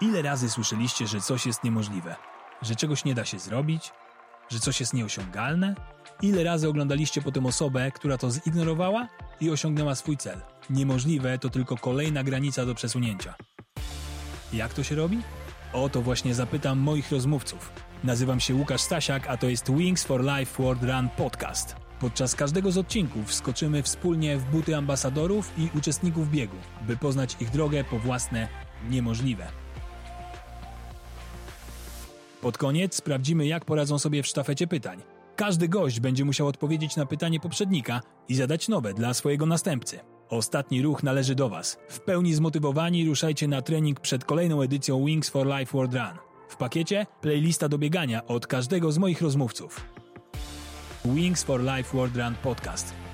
Ile razy słyszeliście, że coś jest niemożliwe? Że czegoś nie da się zrobić? Że coś jest nieosiągalne? Ile razy oglądaliście potem osobę, która to zignorowała i osiągnęła swój cel? Niemożliwe to tylko kolejna granica do przesunięcia. Jak to się robi? O to właśnie zapytam moich rozmówców. Nazywam się Łukasz Stasiak, a to jest Wings for Life World Run Podcast. Podczas każdego z odcinków skoczymy wspólnie w buty ambasadorów i uczestników biegu, by poznać ich drogę po własne niemożliwe. Pod koniec sprawdzimy, jak poradzą sobie w sztafecie pytań. Każdy gość będzie musiał odpowiedzieć na pytanie poprzednika i zadać nowe dla swojego następcy. Ostatni ruch należy do Was. W pełni zmotywowani ruszajcie na trening przed kolejną edycją Wings for Life World Run. W pakiecie playlista do biegania od każdego z moich rozmówców. Wings for Life World Run Podcast.